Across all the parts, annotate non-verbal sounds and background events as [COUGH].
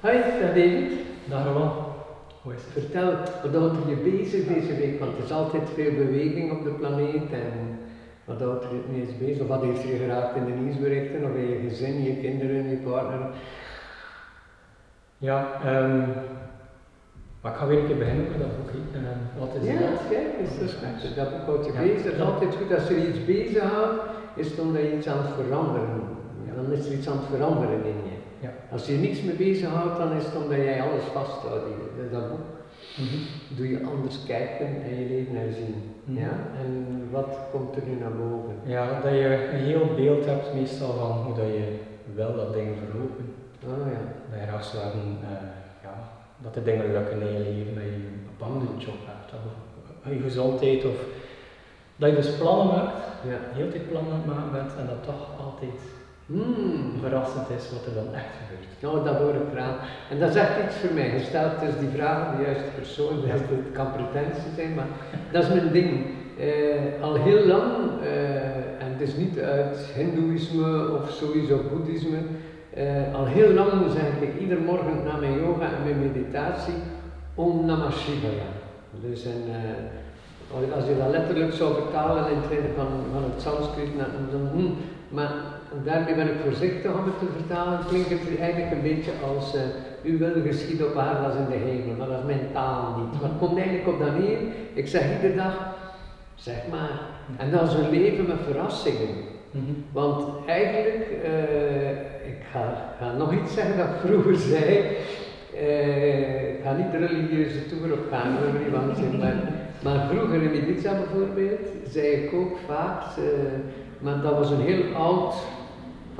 Hoi, dag David. Dag Roland. Hoe is het? Vertel, wat houdt er je bezig deze week? Want er is altijd veel beweging op de planeet en wat houdt er het meest bezig? Of wat heeft je geraakt in de nieuwsberichten? Of in je gezin, je kinderen, je partner? Ja, ehm maar ik ga weer een keer beginnen met dat boek. hè. En, eh, wat is Ja, dat? kijk, is dat spannend. Dat boek houdt je Ja. bezig. Het is Ja. altijd goed als je iets bezighoudt, is het omdat je iets aan het veranderen Ja. Dan is er iets aan het veranderen in je. Als je niks mee bezighoudt, dan is het omdat jij alles vasthoudt. Dat boek Mhm. doe je anders kijken en je leven herzien. Mhm. Ja? En wat komt er nu naar boven? Ja, dat je een heel beeld hebt meestal van hoe dat je wil dat dingen verlopen. Oh ja. Dat je graag zou hebben, eh, ja, dat de dingen lukken in je leven, dat je een bepaalde job hebt, of je gezondheid, of dat je dus plannen maakt, ja. heel tijd plannen bent en dat toch altijd Hmm. verrassend is wat er dan echt gebeurt. Nou, dat hoor ik graag. En dat is echt iets voor mij. Je stelt dus die vraag aan de juiste persoon. Ja. Het kan pretentie zijn, maar dat is mijn ding. Eh, al heel lang, eh, en het is niet uit Hindoeïsme of sowieso Boeddhisme, eh, al heel lang zeg ik iedere morgen na mijn yoga en mijn meditatie Om Namah Shivaya. Dus als je dat letterlijk zou vertalen in het van, van het Sanskriet, dan, dan hm, maar daarmee ben ik voorzichtig om het te vertalen. Klinkt het eigenlijk een beetje als uh, u wil geschieden op aarde als in de hemel, maar dat is mijn taal niet. Maar het komt eigenlijk op dat neer. Ik zeg iedere dag, zeg maar. En dat is een leven met verrassingen. Mhm. Want eigenlijk, eh, ik ga, ga nog iets zeggen dat ik vroeger [LAUGHS] zei. Eh, ik ga niet de religieuze toer op gaan, hoor, niet maar, maar vroeger in Ibiza bijvoorbeeld, zei ik ook vaak, maar dat was een heel oud,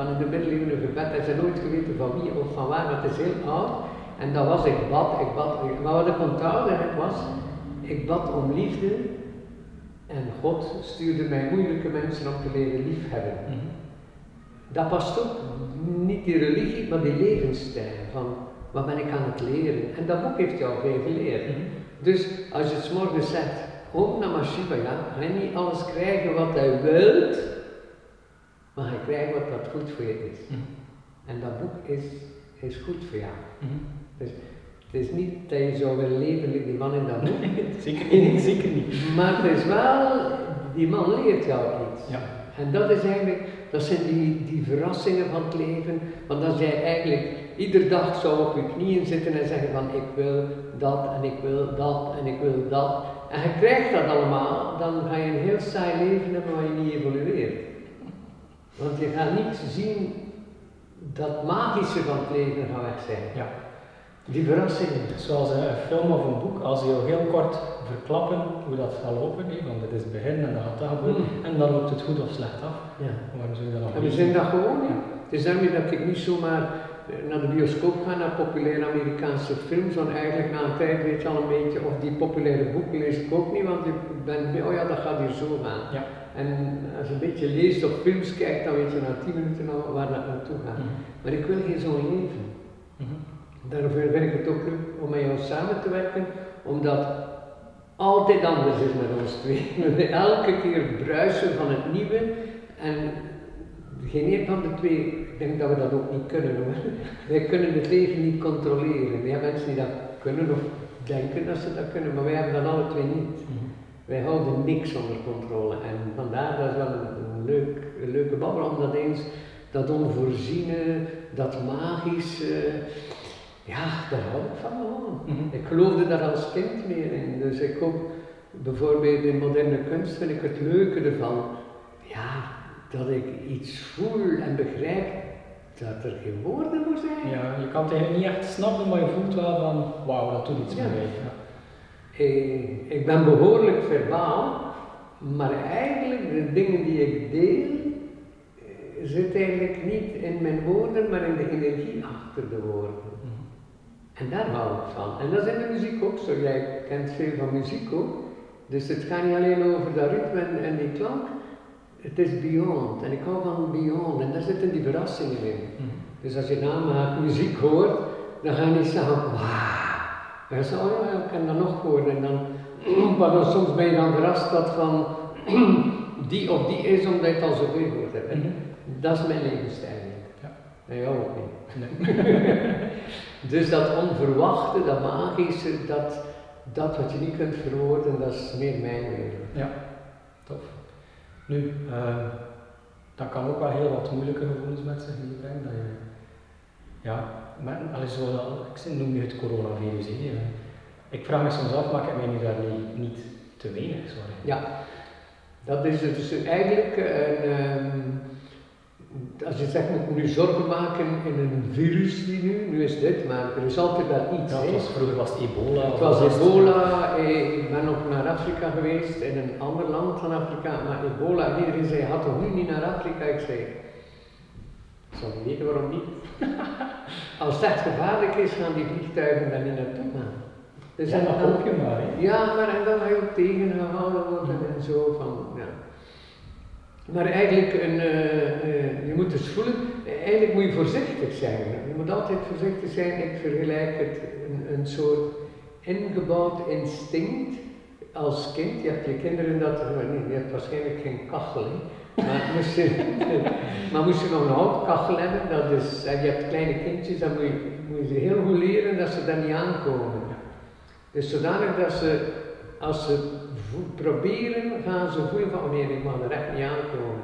van in de middeleeuwen gebed, hij zei nooit geweten van wie of van waar, maar het is heel oud. En dat was ik bad, ik bad, maar wat ik onthouden heb was, ik bad om liefde en God stuurde mij moeilijke mensen om te leren liefhebben. Mhm. Dat past ook niet die religie, maar die levensstijl van wat ben ik aan het leren. En dat boek heeft jou veel geleerd. Mhm. Dus als je het 's morgens zegt, Om Namah Shivaya, ga je niet alles krijgen wat hij wilt, maar hij krijgt wat dat goed voor je is. Mhm. En dat boek is, is goed voor jou. Mhm. Het is niet dat je zou willen leven die man in dat boek, [LAUGHS] Zeker niet, [LAUGHS] zeker niet. maar het is wel, die man leert jou iets. Ja. En dat is eigenlijk, dat zijn die, die verrassingen van het leven. Want als jij eigenlijk iedere dag zou op je knieën zitten en zeggen van ik wil dat en ik wil dat en ik wil dat. En je krijgt dat allemaal, dan ga je een heel saai leven hebben waar je niet evolueert. Want je gaat niet zien dat magische van het leven gaat weg zijn. Ja. Die verrassingen. Zoals een film of een boek, als je heel kort verklappen hoe dat gaat lopen, want het is het begin en dan gaat dat gebeuren, en dan loopt het goed of slecht af. Ja. Waarom zou je dat nog En we niet zijn dat gewoon. Ja. Het is daarmee dat ik niet zomaar eh, naar de bioscoop ga, naar populaire Amerikaanse films, want eigenlijk na een tijd weet je al een beetje, of die populaire boeken lees ik ook niet, want je bent, oh ja, dat gaat hier zo gaan. Ja. En als je een beetje leest of films kijkt, dan weet je na tien minuten al waar dat naartoe gaat. Mhm. Maar ik wil geen zo'n leven. Mhm. Daarvoor vind ik het ook leuk om met jou samen te werken, omdat altijd anders is met ons twee. [LAUGHS] We elke keer bruisen van het nieuwe en geen een van de twee, ik denk dat we dat ook niet kunnen hoor. [LAUGHS] Wij kunnen het leven niet controleren. Er zijn mensen die dat kunnen of denken dat ze dat kunnen, maar wij hebben dat alle twee niet. Mhm. Wij houden niks onder controle en vandaar dat is wel een, leuk, een leuke babbel, omdat eens dat onvoorziene, dat magische, ja, daar hou ik van gewoon. Mhm. Ik geloofde daar als kind meer in, dus ik ook bijvoorbeeld in moderne kunst vind ik het leuke ervan, ja, dat ik iets voel en begrijp dat er geen woorden voor zijn. Ja, je kan het niet echt snappen, maar je voelt wel van, wauw, dat doet iets Ja. Ja. Eh, ik ben behoorlijk verbaal, maar eigenlijk de dingen die ik deel, eh, zit eigenlijk niet in mijn woorden, maar in de energie achter de woorden. Mhm. En daar hou ik van. En dat is in de muziek ook zo. Jij kent veel van muziek ook. Dus het gaat niet alleen over dat ritme en, en die klank. Het is beyond. En ik hou van beyond. En daar zitten die verrassingen in. Mhm. Dus als je namaakt muziek hoort, dan ga je niet zeggen, wauw. Ga je zeggen, oh ja, ik kan dat nog horen. En dan, [CLEARS THROAT] maar dan soms ben je dan verrast dat van [CLEARS THROAT] die of die is, omdat je het al zoveel gehoord hebt. En Mhm. dat is mijn levensstijl. Ja. En jou ook niet. Nee. [LAUGHS] Dus dat onverwachte, dat magische, dat, dat wat je niet kunt verwoorden, dat is meer mijn wereld. Ja, tof. Nu, uh, dat kan ook wel heel wat moeilijke gevoelens met zich meebrengen. Dat je, ja, maar, alles zo, ik noem nu het coronavirus. Hè. Ik vraag me soms af, maak ik mij nu daar niet, niet te weinig sorry. Ja, dat is dus eigenlijk een. Um, als je zegt, moet nu zorgen maken in een virus die nu, nu is dit, maar er is altijd wel iets. Ja, was, vroeger was het ebola. Het was ebola, eh, ik ben ook naar Afrika geweest, in een ander land van Afrika, maar ebola, iedereen zei, had toch nu niet naar Afrika? Ik zei, niet weten waarom niet. [LAUGHS] Als echt gevaarlijk is, gaan die vliegtuigen daar niet naartoe gaan. Dus ja, dat hoop je maar. Hè? Ja, maar en dan ook tegengehouden worden en zo van, ja. Maar eigenlijk, een, uh, je moet dus voelen, eigenlijk moet je voorzichtig zijn. Je moet altijd voorzichtig zijn. Ik vergelijk het een, een soort ingebouwd instinct als kind. Je hebt je kinderen dat, nee, je hebt waarschijnlijk geen kachel. Maar [LAUGHS] moest, je, maar moest je nog een houtkachel hebben, dat is, en je hebt kleine kindjes, dan moet je, moet je heel goed leren dat ze daar niet aankomen. Dus zodanig dat ze, als ze proberen, gaan ze voelen van, oh nee, ik mag er echt niet aankomen.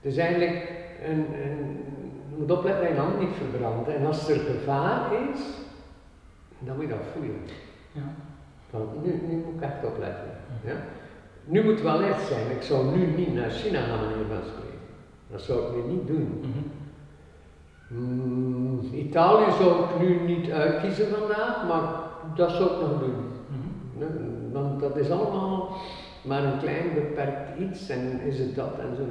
Dus eigenlijk, een, een, je moet opletten dat je hand niet verbrandt. En als er gevaar is, dan moet je dat voelen. Ja. Want nu, nu moet ik echt opletten. Ja? Nu moet het wel echt zijn. Ik zou nu niet naar China gaan, meneer Van spreken. Dat zou ik nu niet doen. Mm Italië zou ik nu niet uitkiezen vandaag, maar dat zou ik nog doen. Mm Want dat is allemaal maar een klein beperkt iets en is het dat en zo.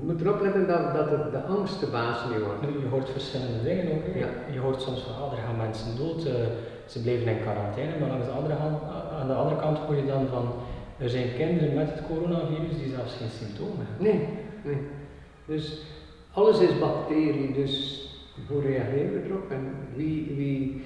Je moet erop letten dat, dat het de angst de baas niet wordt. Je hoort verschillende dingen ook. Ja. Je hoort soms van, er gaan mensen dood, uh, ze blijven in quarantaine, maar aan de, andere hand, aan de andere kant hoor je dan van, er zijn kinderen met het coronavirus die zelfs geen symptomen hebben. Nee, nee. Dus alles is bacterie, dus hoe reageren we erop en wie, wie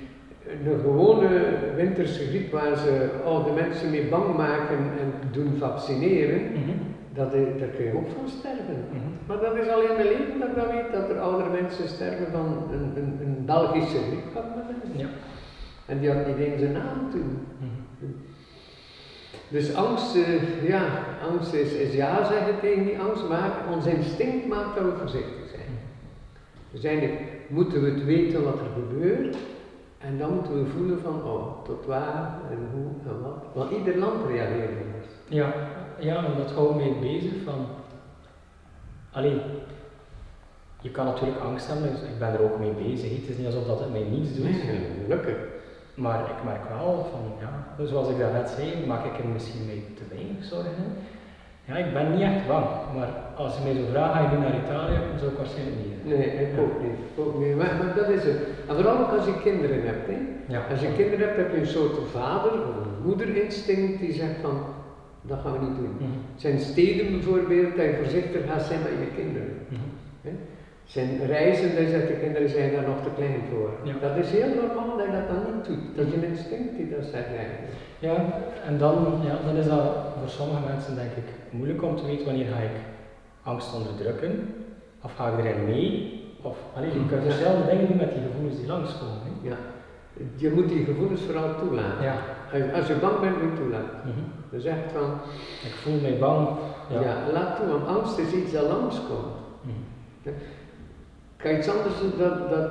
een gewone winterse griep waar ze oude mensen mee bang maken en doen vaccineren, mm dat, daar kun je ook van sterven. Mhm. Maar dat is alleen mijn leven dat ik dat weet, dat er oudere mensen sterven van een, een, een Belgische griep. Ja. En die had niet eens een naam toen. Mhm. Dus angst, uh, ja, angst is, is ja zeggen tegen die angst, maar ons instinct maakt dat we voorzichtig zijn. Dus eigenlijk moeten we het weten wat er gebeurt, en dan moeten we voelen van, oh, tot waar en hoe en wat. Want ieder land reageert anders. Ja, ja, en dat houdt mee bezig van, alleen, je kan natuurlijk angst hebben, dus ik ben er ook mee bezig. Het is niet alsof dat het mij niets doet. Nee, gelukkig. Maar ik merk wel van, ja, zoals ik daarnet zei, maak ik er misschien mee te weinig zorgen. Ja, ik ben niet echt bang, maar als je mij zo vraagt, ga je nu naar Italië, dan zou ik waarschijnlijk niet. Nee, ik ook niet. Ook niet. Maar, maar, dat is het. En vooral ook als je kinderen hebt. Hè. Ja. Als je kinderen hebt, heb je een soort vader of een moederinstinct die zegt van, dat gaan we niet doen. Mm Het zijn steden bijvoorbeeld, dat je voorzichtig gaat zijn met je kinderen. Mm -hmm. Zijn reizen, daar zegt de kinderen zijn daar nog te klein voor. Ja. Dat is heel normaal dat je dat dan niet doet. Dat is een instinct die dat zegt eigenlijk. Ja, en dan, ja, dan is dat voor sommige mensen denk ik moeilijk om te weten wanneer ga ik angst onderdrukken, of ga ik erin mee, of allee, je kunt dezelfde dingen doen met die gevoelens die langskomen. Hè? Ja, je moet die gevoelens vooral toelaten. Ja. Als je bang bent, moet je toelaten. Mm -hmm. Dus echt van... Ik voel me bang. Ja. ja, laat toe, want angst is iets dat langskomt. Mm -hmm. Kijk, iets anders, dat, dat,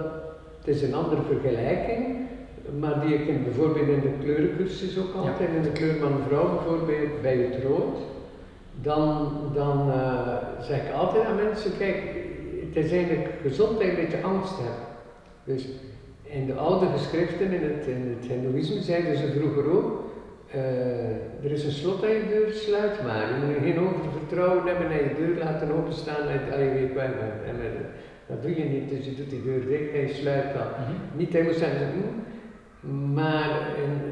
het is een andere vergelijking, maar die ik in, bijvoorbeeld in de kleurencursus ook altijd, in de kleur van vrouw bijvoorbeeld, bij het rood dan, dan uh, zeg ik altijd aan mensen, kijk, het is eigenlijk gezondheid dat je angst hebt. Dus in de oude geschriften, in het, in het hindoeïsme, zeiden ze vroeger ook, uh, er is een slot aan je deur, sluit maar. Je moet geen vertrouwen hebben en je deur laten openstaan en je weet waar en, en, dat doe je niet, dus je doet die deur dicht en je sluit dat. Mm -hmm. Niet helemaal zeggen, maar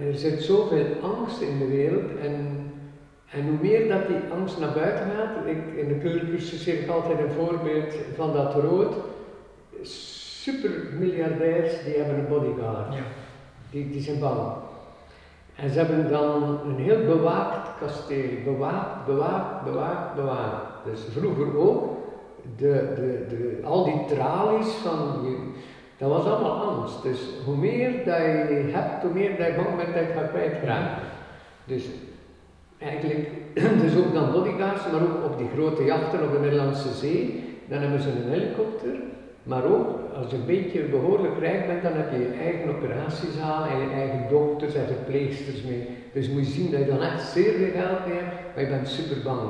er zit zoveel angst in de wereld en en hoe meer dat die angst naar buiten gaat, ik, in de kleurcursus geef ik altijd een voorbeeld van dat rood. Supermiljardairs die hebben een bodyguard. Ja. Die, die zijn bang. En ze hebben dan een heel bewaakt kasteel. Bewaakt, bewaakt, bewaakt, bewaakt. Dus vroeger ook, de, de, de, al die tralies van, Dat was allemaal angst. Dus hoe meer dat je hebt, hoe meer dat je bang bent dat je gaat kwijtraken. Dus eigenlijk, [CLEARS THROAT] dus ook dan bodyguards, maar ook op die grote jachten op de Nederlandse Zee, dan hebben ze een helikopter. Maar ook, als je een beetje behoorlijk rijk bent, dan heb je je eigen operatiezaal en je eigen dokters en verpleegsters mee. Dus moet je zien dat je dan echt zeer veel geld hebt, maar je bent super bang.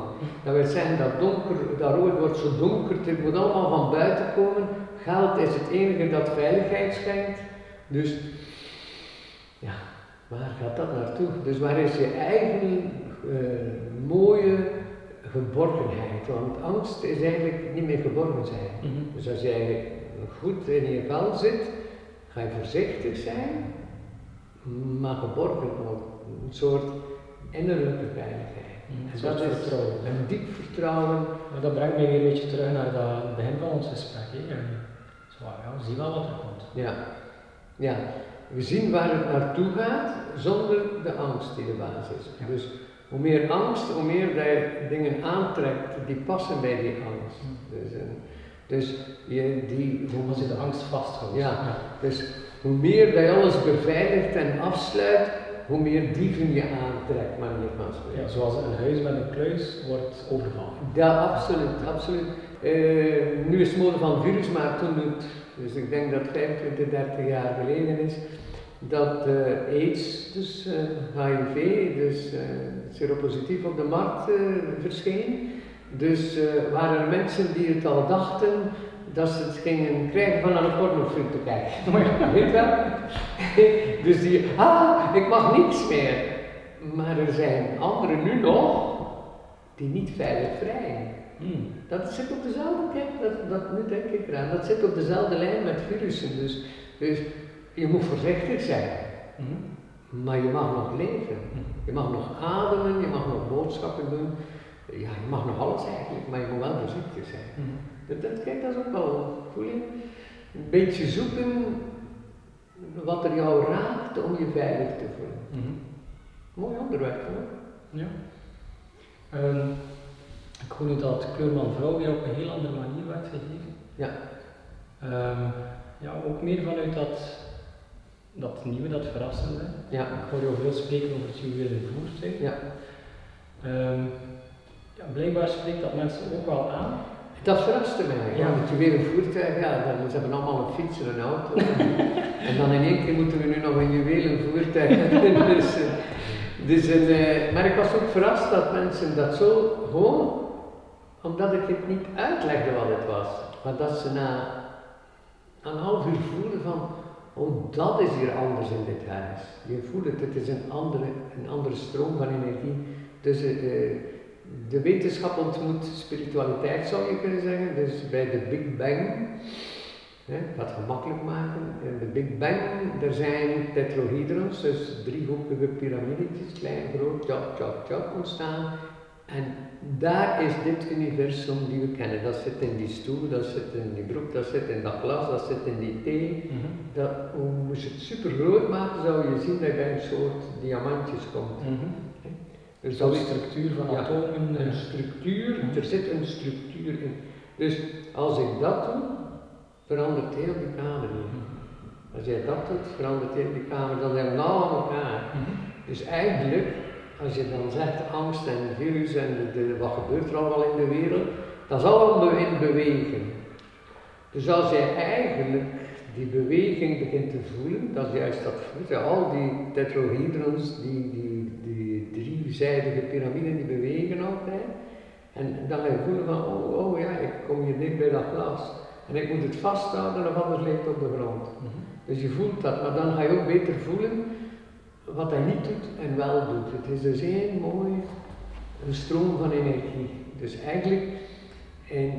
Dat wil zeggen dat donker, dat rood wordt zo donker, het moet allemaal van buiten komen. Geld is het enige dat veiligheid schenkt. Dus, ja, waar gaat dat naartoe? Dus waar is je eigen uh, mooie geborgenheid? Want angst is eigenlijk niet meer geborgen zijn. Mhm. Dus als jij goed in je vel zit, ga je voorzichtig zijn, maar geborgen ook. Een soort innerlijke veiligheid. Mhm, En dat is vertrouwen. een diep vertrouwen. Maar dat brengt mij weer een beetje terug naar dat begin van ons gesprek. Hè. Zo, ja, zie wel wat er komt. Ja. ja. We zien waar het naartoe gaat zonder de angst die de basis is. Ja. Dus hoe meer angst, hoe meer dat je dingen aantrekt die passen bij die angst. Dus, eh, dus je, die, hoe Als je de angst vasthoudt. Ja. Dus hoe meer dat je alles beveiligt en afsluit, hoe meer dieven je aantrekt, manier van spreken. Ja, zoals een huis met een kluis wordt overvallen. Ja, absoluut, absoluut. Eh, nu is het mode van virus, maar toen het, dus ik denk dat 25, 30 jaar geleden is, dat eh, AIDS, dus eh, HIV, dus eh seropositief op de markt eh, verscheen. Dus eh, waren er mensen die het al dachten dat ze het gingen krijgen van een pornofilm te kijken. [LAUGHS] Weet wel? [LAUGHS] dus die, ah, ik mag niks meer. Maar er zijn anderen nu nog die niet veilig vrijen. Hmm. Dat zit op dezelfde, kijk, dat, dat, nu denk ik eraan, dat zit op dezelfde lijn met virussen. Dus, dus je moet voorzichtig zijn, Mhm. maar je mag nog leven. Je mag nog ademen, je mag nog boodschappen doen. Ja, je mag nog alles eigenlijk, maar je moet wel voorzichtig zijn. Mhm. Dat, dat, kijk, dat is ook wel voel je? Een beetje zoeken wat er jou raakt om je veilig te voelen. Mhm. Mooi onderwerp hoor. Ja. Ehm, ik hoor nu dat kleurman vrouw weer op een heel andere manier werd gegeven. Ja. Ehm, ja, ook meer vanuit dat, dat nieuwe, dat verrassende. Ja. Ik hoor jou veel spreken over het juwelen voertuig. Ja. Ehm, ja, blijkbaar spreekt dat mensen ook wel aan. Dat verraste mij. Ja. Want je weer een voertuig, ja, dan, ze hebben allemaal een fiets en een auto. [LAUGHS] en dan in één keer moeten we nu nog een juwelen voertuig [LAUGHS] hebben. dus, eh, dus een, eh, maar ik was ook verrast dat mensen dat zo gewoon, omdat ik het niet uitlegde wat het was, maar dat ze na een half uur voelden van, oh dat is hier anders in dit huis. Je voelt het, het is een andere, een andere stroom van energie. Dus eh, eh, de wetenschap ontmoet spiritualiteit zou je kunnen zeggen. Dus bij de Big Bang, hè, wat gemakkelijk maken. In de Big Bang, er zijn tetrahedrons, dus driehoekige piramidetjes, klein, groot, tjap, tjap, tjap ontstaan. En daar is dit universum die we kennen. Dat zit in die stoel, dat zit in die broek, dat zit in dat glas, dat zit in die thee. Dat, hoe moest je het super groot maken, zou je zien dat je bij een soort diamantjes komt. Mhm. Dat is structuur van atomen. een structuur, Mhm. er zit een structuur in. Dus als ik dat doe, verandert heel die kamer hier. Als jij dat doet, verandert heel die kamer, dan zijn we aan elkaar. Mhm. Dus eigenlijk, als je dan zegt angst en virus en de, de- wat gebeurt er allemaal in de wereld, dat is allemaal in beweging. Dus als jij eigenlijk die beweging begint te voelen, dat is juist dat voelt, al die tetrahedrons, die, die, die driezijdige piramiden, die bewegen altijd. En dan ga je voelen van, oh, oh ja, ik kom hier dicht bij dat glas. En ik moet het vasthouden of anders ligt het op de grond. Mhm. Dus je voelt dat, maar dan ga je ook beter voelen wat hij niet doet en wel doet. Het is dus één mooi een stroom van energie. Dus eigenlijk, en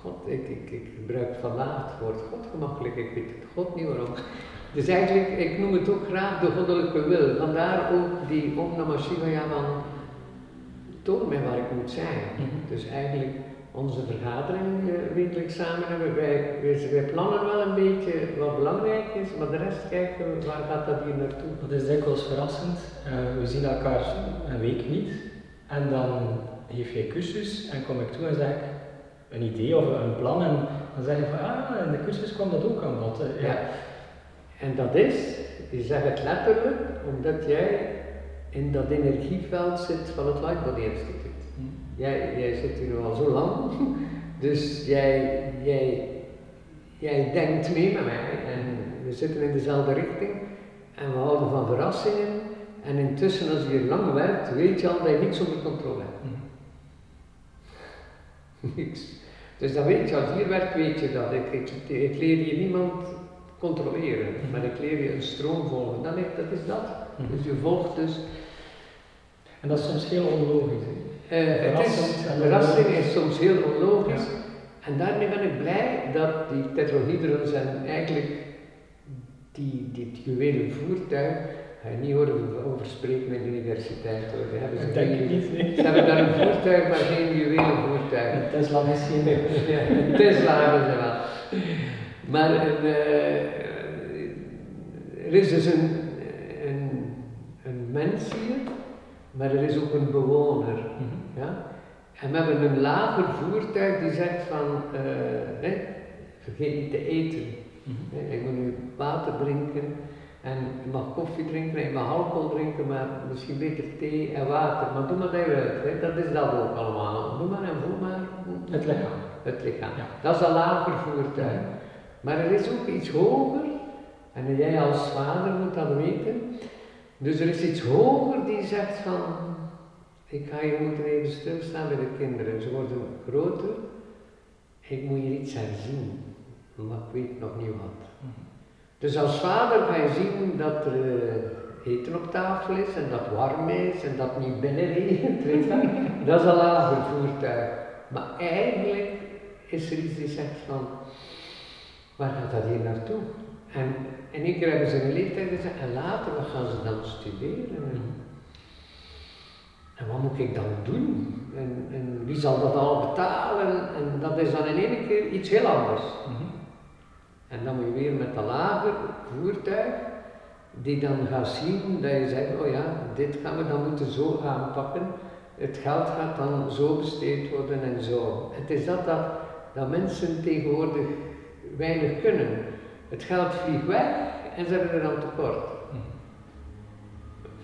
God, ik, ik, ik gebruik vandaag het woord God gemakkelijk, ik weet het God niet waarom. Dus eigenlijk, ik noem het ook graag de goddelijke wil. Vandaar ook die Om Namah Shivaya van toon mij waar ik moet zijn. Mhm. Dus eigenlijk onze vergadering eh, wekelijks samen hebben. Wij, wij, wij plannen wel een beetje wat belangrijk is, maar de rest kijken we waar gaat dat hier naartoe. Dat is dikwijls verrassend. Eh, we zien elkaar een week niet. En dan geef jij cursus en kom ik toe en zeg ik een idee of een plan. En Dan zeg je van, ah, in de cursus kwam dat ook aan bod. hè. Ja. En dat is, je zegt het letterlijk, omdat jij in dat energieveld zit van het Lightbody Instituut. Hm. Jij, jij zit hier nu al zo lang, [LAUGHS] dus jij, jij, jij denkt mee met mij en we zitten in dezelfde richting en we houden van verrassingen. En intussen, als je hier lang werkt, weet je al dat je niks onder controle hebt. Hm. [LAUGHS] Niks. Dus dan weet je, als je hier werkt, weet je dat. Ik, ik, ik leer je niemand controleren, Mhm. maar ik leer je een stroom volgen. Dat is, dat is dat. Mhm. Dus je volgt dus. En dat is soms heel onlogisch. hè. eh het is, verrassing is soms heel onlogisch. Ja. En daarmee ben ik blij dat die tetrahedrons en eigenlijk die, dit juwelen voertuig, ga je niet horen over spreken met de universiteit hoor. Daar hebben ze denk geen- niet. nee. Ze hebben daar een voertuig, maar geen juwelen voertuig. Een Tesla misschien. [LAUGHS] Ja, een Tesla hebben ze wel. Maar een, eh, er is dus een, een, een mens hier, maar er is ook een bewoner. Mhm. Ja? En we hebben een lager voertuig die zegt van, eh, vergeet niet te eten. Mhm. Je moet nu water drinken en je mag koffie drinken en je mag alcohol drinken, maar misschien beter thee en water. Maar doe maar dat uit, hè. dat is dat ook allemaal. Doe maar en voel maar Het lichaam. het lichaam. Ja. Dat is een lager voertuig. Maar er is ook iets hoger, en jij als vader moet dat weten. Dus er is iets hoger die zegt van, ik ga hier moeten even stilstaan bij de kinderen. Ze worden groter, ik moet hier iets herzien, maar ik weet nog niet wat. Mhm. Dus als vader ga je zien dat er eh, eten op tafel is en dat warm is en dat niet binnenregent, [LAUGHS] weet je wel. Dat is een lager voertuig. Maar eigenlijk is er iets die zegt van, waar gaat dat hier naartoe? En één keer hebben ze een leeftijd gezegd, en later wat gaan ze dan studeren? En, en wat moet ik dan doen? En, en wie zal dat al betalen? En dat is dan in één keer iets heel anders. Mhm. En dan moet je weer met een lager voertuig, die dan gaat zien dat je zegt, oh ja, dit gaan we dan moeten zo aanpakken. Het geld gaat dan zo besteed worden en zo. Het is dat dat, dat mensen tegenwoordig weinig kunnen. Het geld vliegt weg en ze hebben er dan tekort.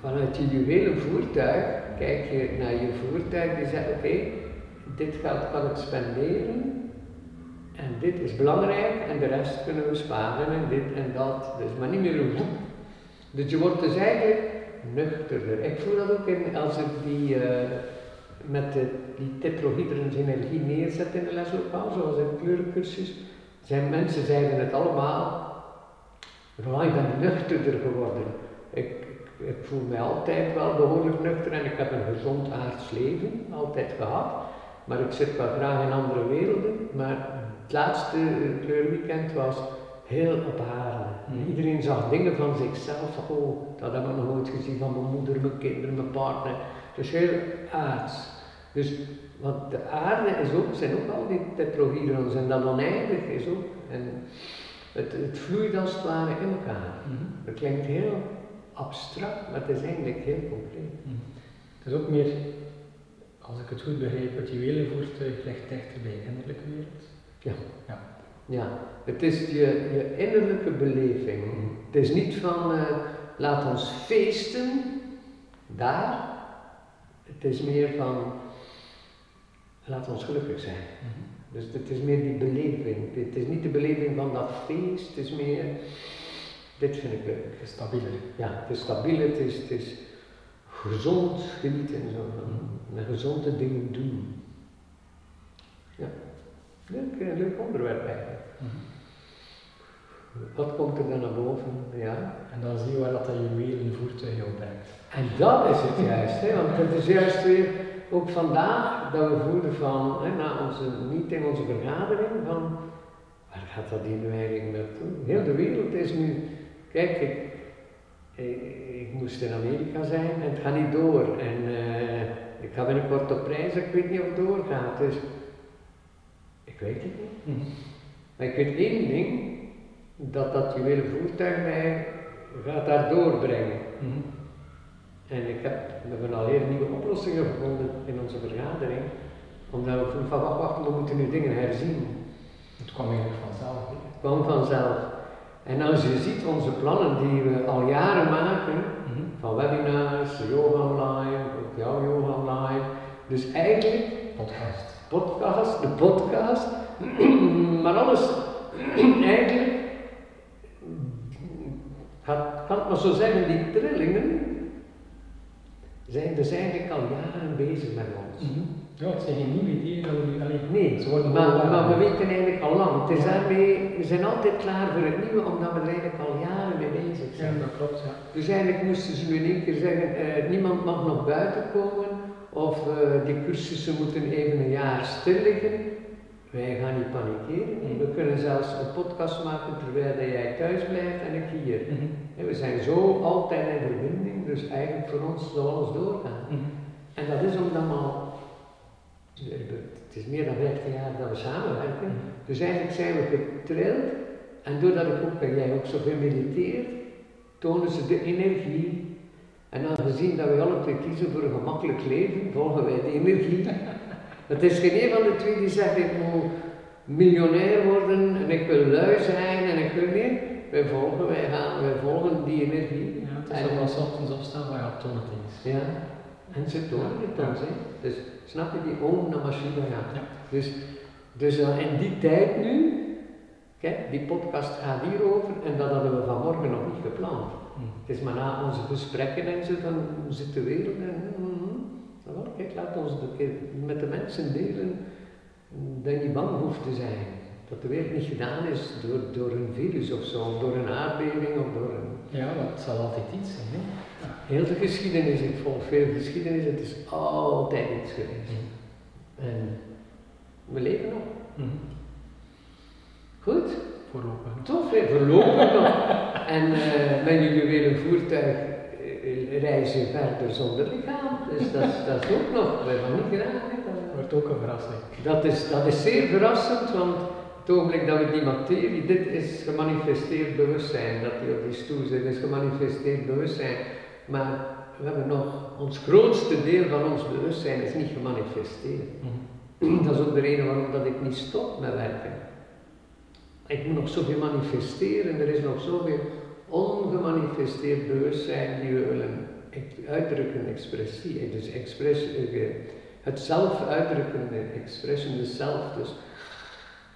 Vanuit je juwelen voertuig kijk je naar je voertuig die zegt, oké, dit geld kan ik spenderen en dit is belangrijk en de rest kunnen we sparen en dit en dat. Dus maar niet meer een woep. Dus je wordt dus eigenlijk nuchterder. Ik voel dat ook in, als ik die eh, met de, die tetrahedrons energie neerzet in de leslokaal, zoals in de kleurencursus, zijn mensen zeiden het allemaal. Roland, ik ben nuchterder geworden. Ik, ik, voel mij altijd wel behoorlijk nuchter en ik heb een gezond aards leven, altijd gehad. Maar ik zit wel graag in andere werelden. Maar het laatste kleurweekend was heel op aarde. Mhm. Iedereen zag dingen van zichzelf. van, Oh, dat hebben we nog nooit gezien van mijn moeder, mijn kinderen, mijn partner. Dus heel aards. Dus, want de aarde is ook, zijn ook al die tetrahedrons en dat oneindig is ook. En het, het vloeit als het ware in elkaar. Mhm. Dat klinkt heel abstract, maar het is eigenlijk heel concreet. Mhm. Het is ook meer, als ik het goed begrijp, het juwelenvoertuig ligt dichter bij de innerlijke wereld. Ja. Ja. Ja, het is je, je innerlijke beleving. Het is niet van eh, laat ons feesten daar. Het is meer van laat ons gelukkig zijn. Mhm. Dus het is meer die beleving. Het is niet de beleving van dat feest, het is meer dit vind ik leuk. Het is stabieler. Ja, het is stabiel, het is, het is gezond genieten en zo. En gezonde dingen doen. Ja, leuk, eh, leuk onderwerp eigenlijk. Mhm. Wat komt er dan naar boven? Ja. En dan zie je waar dat, dat juwelenvoertuig jou brengt. En dat is het juist, hè? want het is juist weer ook vandaag dat we voelen van, hè, na onze meeting, onze vergadering, van waar gaat dat hier nu eigenlijk naartoe? Heel de wereld is nu, kijk, ik, ik, ik moest in Amerika zijn en het gaat niet door. En eh, ik ga binnenkort op reis, ik weet niet of het doorgaat. Dus ik weet het niet. Mhm. Maar ik weet één ding, dat dat juwelen voertuig mij gaat daar doorbrengen. Mhm. En ik heb, we hebben al heel nieuwe oplossingen gevonden in onze vergadering. Omdat we van wacht, wacht, we moeten nu dingen herzien. Het kwam eigenlijk vanzelf. Het kwam vanzelf. En als je ziet onze plannen die we al jaren maken, Mhm. van webinars, yoga online, ook jouw yoga online, dus eigenlijk Podcast. podcast, de podcast, [CLEARS THROAT] maar alles [CLEARS THROAT] eigenlijk, gaat, kan ik maar zo zeggen, die trillingen zijn dus eigenlijk al jaren bezig met ons. Mhm. Ja, het zijn geen nieuwe ideeën dat we nu alleen. Nee, ze worden maar, gewoon maar we weten eigenlijk al lang. Het is daarmee, we zijn altijd klaar voor het nieuwe, omdat we er eigenlijk al jaren mee bezig Ja, zijn. dat klopt, ja. Dus eigenlijk moesten ze nu in één keer zeggen, eh, niemand mag nog buiten komen, of eh, die cursussen moeten even een jaar stil liggen. Wij gaan niet panikeren. We kunnen zelfs een podcast maken terwijl jij thuis blijft en ik hier. Mhm. En we zijn zo altijd in verbinding, dus eigenlijk voor ons zal alles doorgaan. Mhm. En dat is omdat we al, het is meer dan 15 jaar dat we samenwerken. Dus eigenlijk zijn we getrild. En doordat ik ook, en jij ook zoveel mediteert, tonen ze de energie. En aangezien dat we alle twee kiezen voor een gemakkelijk leven, volgen wij de energie. [LAUGHS] Het is geen een van de twee die zegt ik moet miljonair worden en ik wil lui zijn en ik wil niet. Wij volgen, wij gaan, wij volgen die energie. Ja, het is En- 's ochtends opstaan, maar ja, toon het eens. ja, en ze tonen het ons. Hè. Dus snap je die Om Namah Shivaya? Ja. Dus, dus in die tijd nu, kijk, die podcast gaat hierover en dat hadden we vanmorgen nog niet gepland. Mhm. Het is maar na onze gesprekken en zo, dan zit de wereld en wel, kijk, laat ons een keer met de mensen delen dat je niet bang hoeft te zijn. Dat de wereld niet gedaan is door, door een virus of zo, of door een aardbeving of door een... Ja, het zal altijd iets zijn. Hè? Heel de geschiedenis, ik volg veel geschiedenis, het is altijd iets geweest. En we leven nog. Mhm. Goed, Voorlopig. tof, hè? voorlopig nog. En met jullie weer een voertuig reizen verder zonder lichaam. Dus dat, is- dat is ook nog, we hebben niet gedaan. Wordt ook een verrassing. Dat is, dat is zeer verrassend, want het ogenblik dat we die materie, dit is gemanifesteerd bewustzijn, dat die op die stoel zit, is gemanifesteerd bewustzijn. Maar we hebben nog, ons grootste deel van ons bewustzijn is niet gemanifesteerd. Mhm. Dat is ook de reden waarom dat ik niet stop met werken. Ik moet nog zoveel manifesteren, er is nog zoveel ongemanifesteerd bewustzijn die we willen ex- uitdrukken, expressie. Dus express, eh, het zelf uitdrukken, de expression, de zelf, dus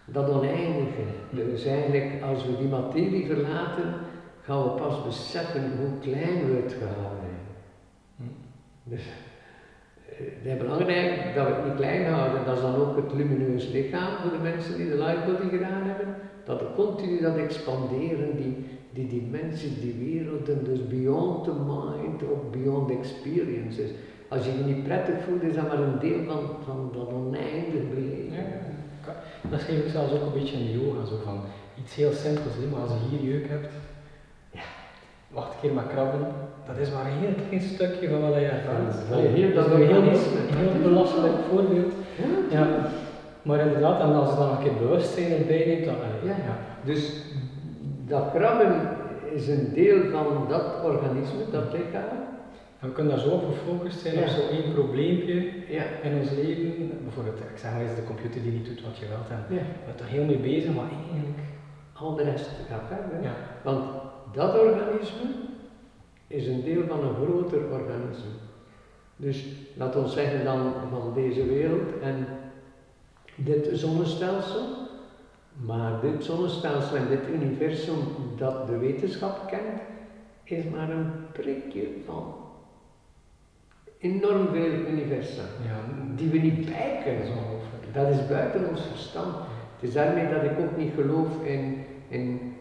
dat oneindige. Dus eigenlijk, als we die materie verlaten, gaan we pas beseffen hoe klein we het gehouden hebben. Dus eh, het is belangrijk dat we het niet klein houden. Dat is dan ook het lumineus lichaam voor de mensen die de lightbody gedaan hebben. Dat er continu dat expanderen, die, die dimensies, die werelden, dus beyond the mind of beyond experiences. Als je je niet prettig voelt, is dat maar een deel van, van dat oneindig beleven. Ja, dat geef ik zelfs ook een beetje in de yoga, zo van iets heel simpels, maar als je hier jeuk hebt, ja, wacht een keer maar krabben, dat is maar een heel klein stukje van wat je ervaart. Ja, heel dat is een heel, heel belastend voorbeeld. Ja. Ja, maar inderdaad, en als je dan een keer bewustzijn erbij neemt, dan, Ja. ja. Dus dat krabben is een deel van dat organisme, dat lichaam. En we kunnen daar zo gefocust zijn Ja. op zo'n één probleempje Ja. in ons leven. Bijvoorbeeld, ik zeg maar eens de computer die niet doet wat je wilt. En ja. je bent er heel mee bezig, maar eigenlijk... Al de rest gaat verder. Ja. Want dat organisme is een deel van een groter organisme. Dus laat ons zeggen dan van deze wereld en dit zonnestelsel. Maar dit zonnestelsel en dit universum dat de wetenschap kent, is maar een prikje van enorm veel universa. Ja, Die we niet bij kunnen. Dat is buiten ons verstand. Het is daarmee dat ik ook niet geloof in, in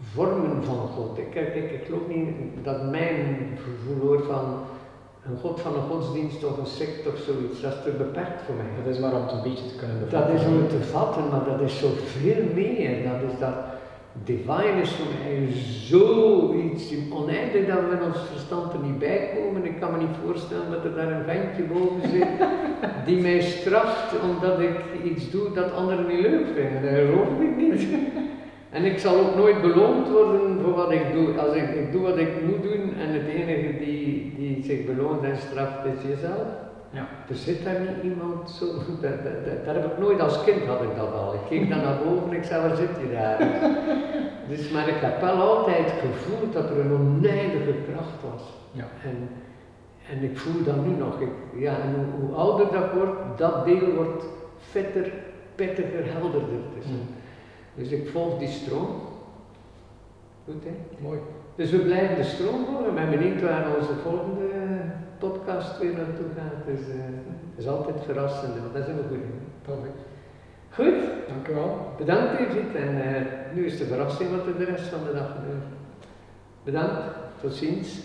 vormen van God. Ik, ik, ik geloof niet dat mijn gevoel hoort van een God van een godsdienst of een sect of zoiets. Dat is te beperkt voor mij. Dat is maar om het een beetje te kunnen Dat bevatten. is om het te vatten, maar dat is zoveel meer. Dat is dat divine is voor mij zoiets oneindig dat we in ons verstand er niet bij komen. Ik kan me niet voorstellen dat er daar een ventje boven zit [LAUGHS] die mij straft omdat ik iets doe dat anderen niet leuk vinden. Dat geloof ik niet. En ik zal ook nooit beloond worden voor wat ik doe. Als ik, ik doe wat ik moet doen en het enige die, die zich beloont en straft is jezelf. Ja. Er zit daar niet iemand zo. Dat, dat, dat, dat heb ik nooit als kind had ik dat al. Ik keek dan naar boven en ik zei, waar zit je daar? [LAUGHS] dus, maar ik heb wel altijd gevoeld dat er een oneindige kracht was. Ja. En, en ik voel dat nu nog. Ik, ja, en hoe, hoe ouder dat wordt, dat deel wordt vetter, pittiger, helderder. Dus, Mm. Dus ik volg die stroom. Goed hè? Mooi. Dus we blijven de stroom volgen. Ik ben benieuwd waar onze volgende podcast weer naartoe gaat. Dus eh, het is altijd verrassend, want dat is een goede. Perfect. Goed, Dank u wel. bedankt Evit. En eh, nu is de verrassing wat er de rest van de dag gebeurt. Bedankt, tot ziens.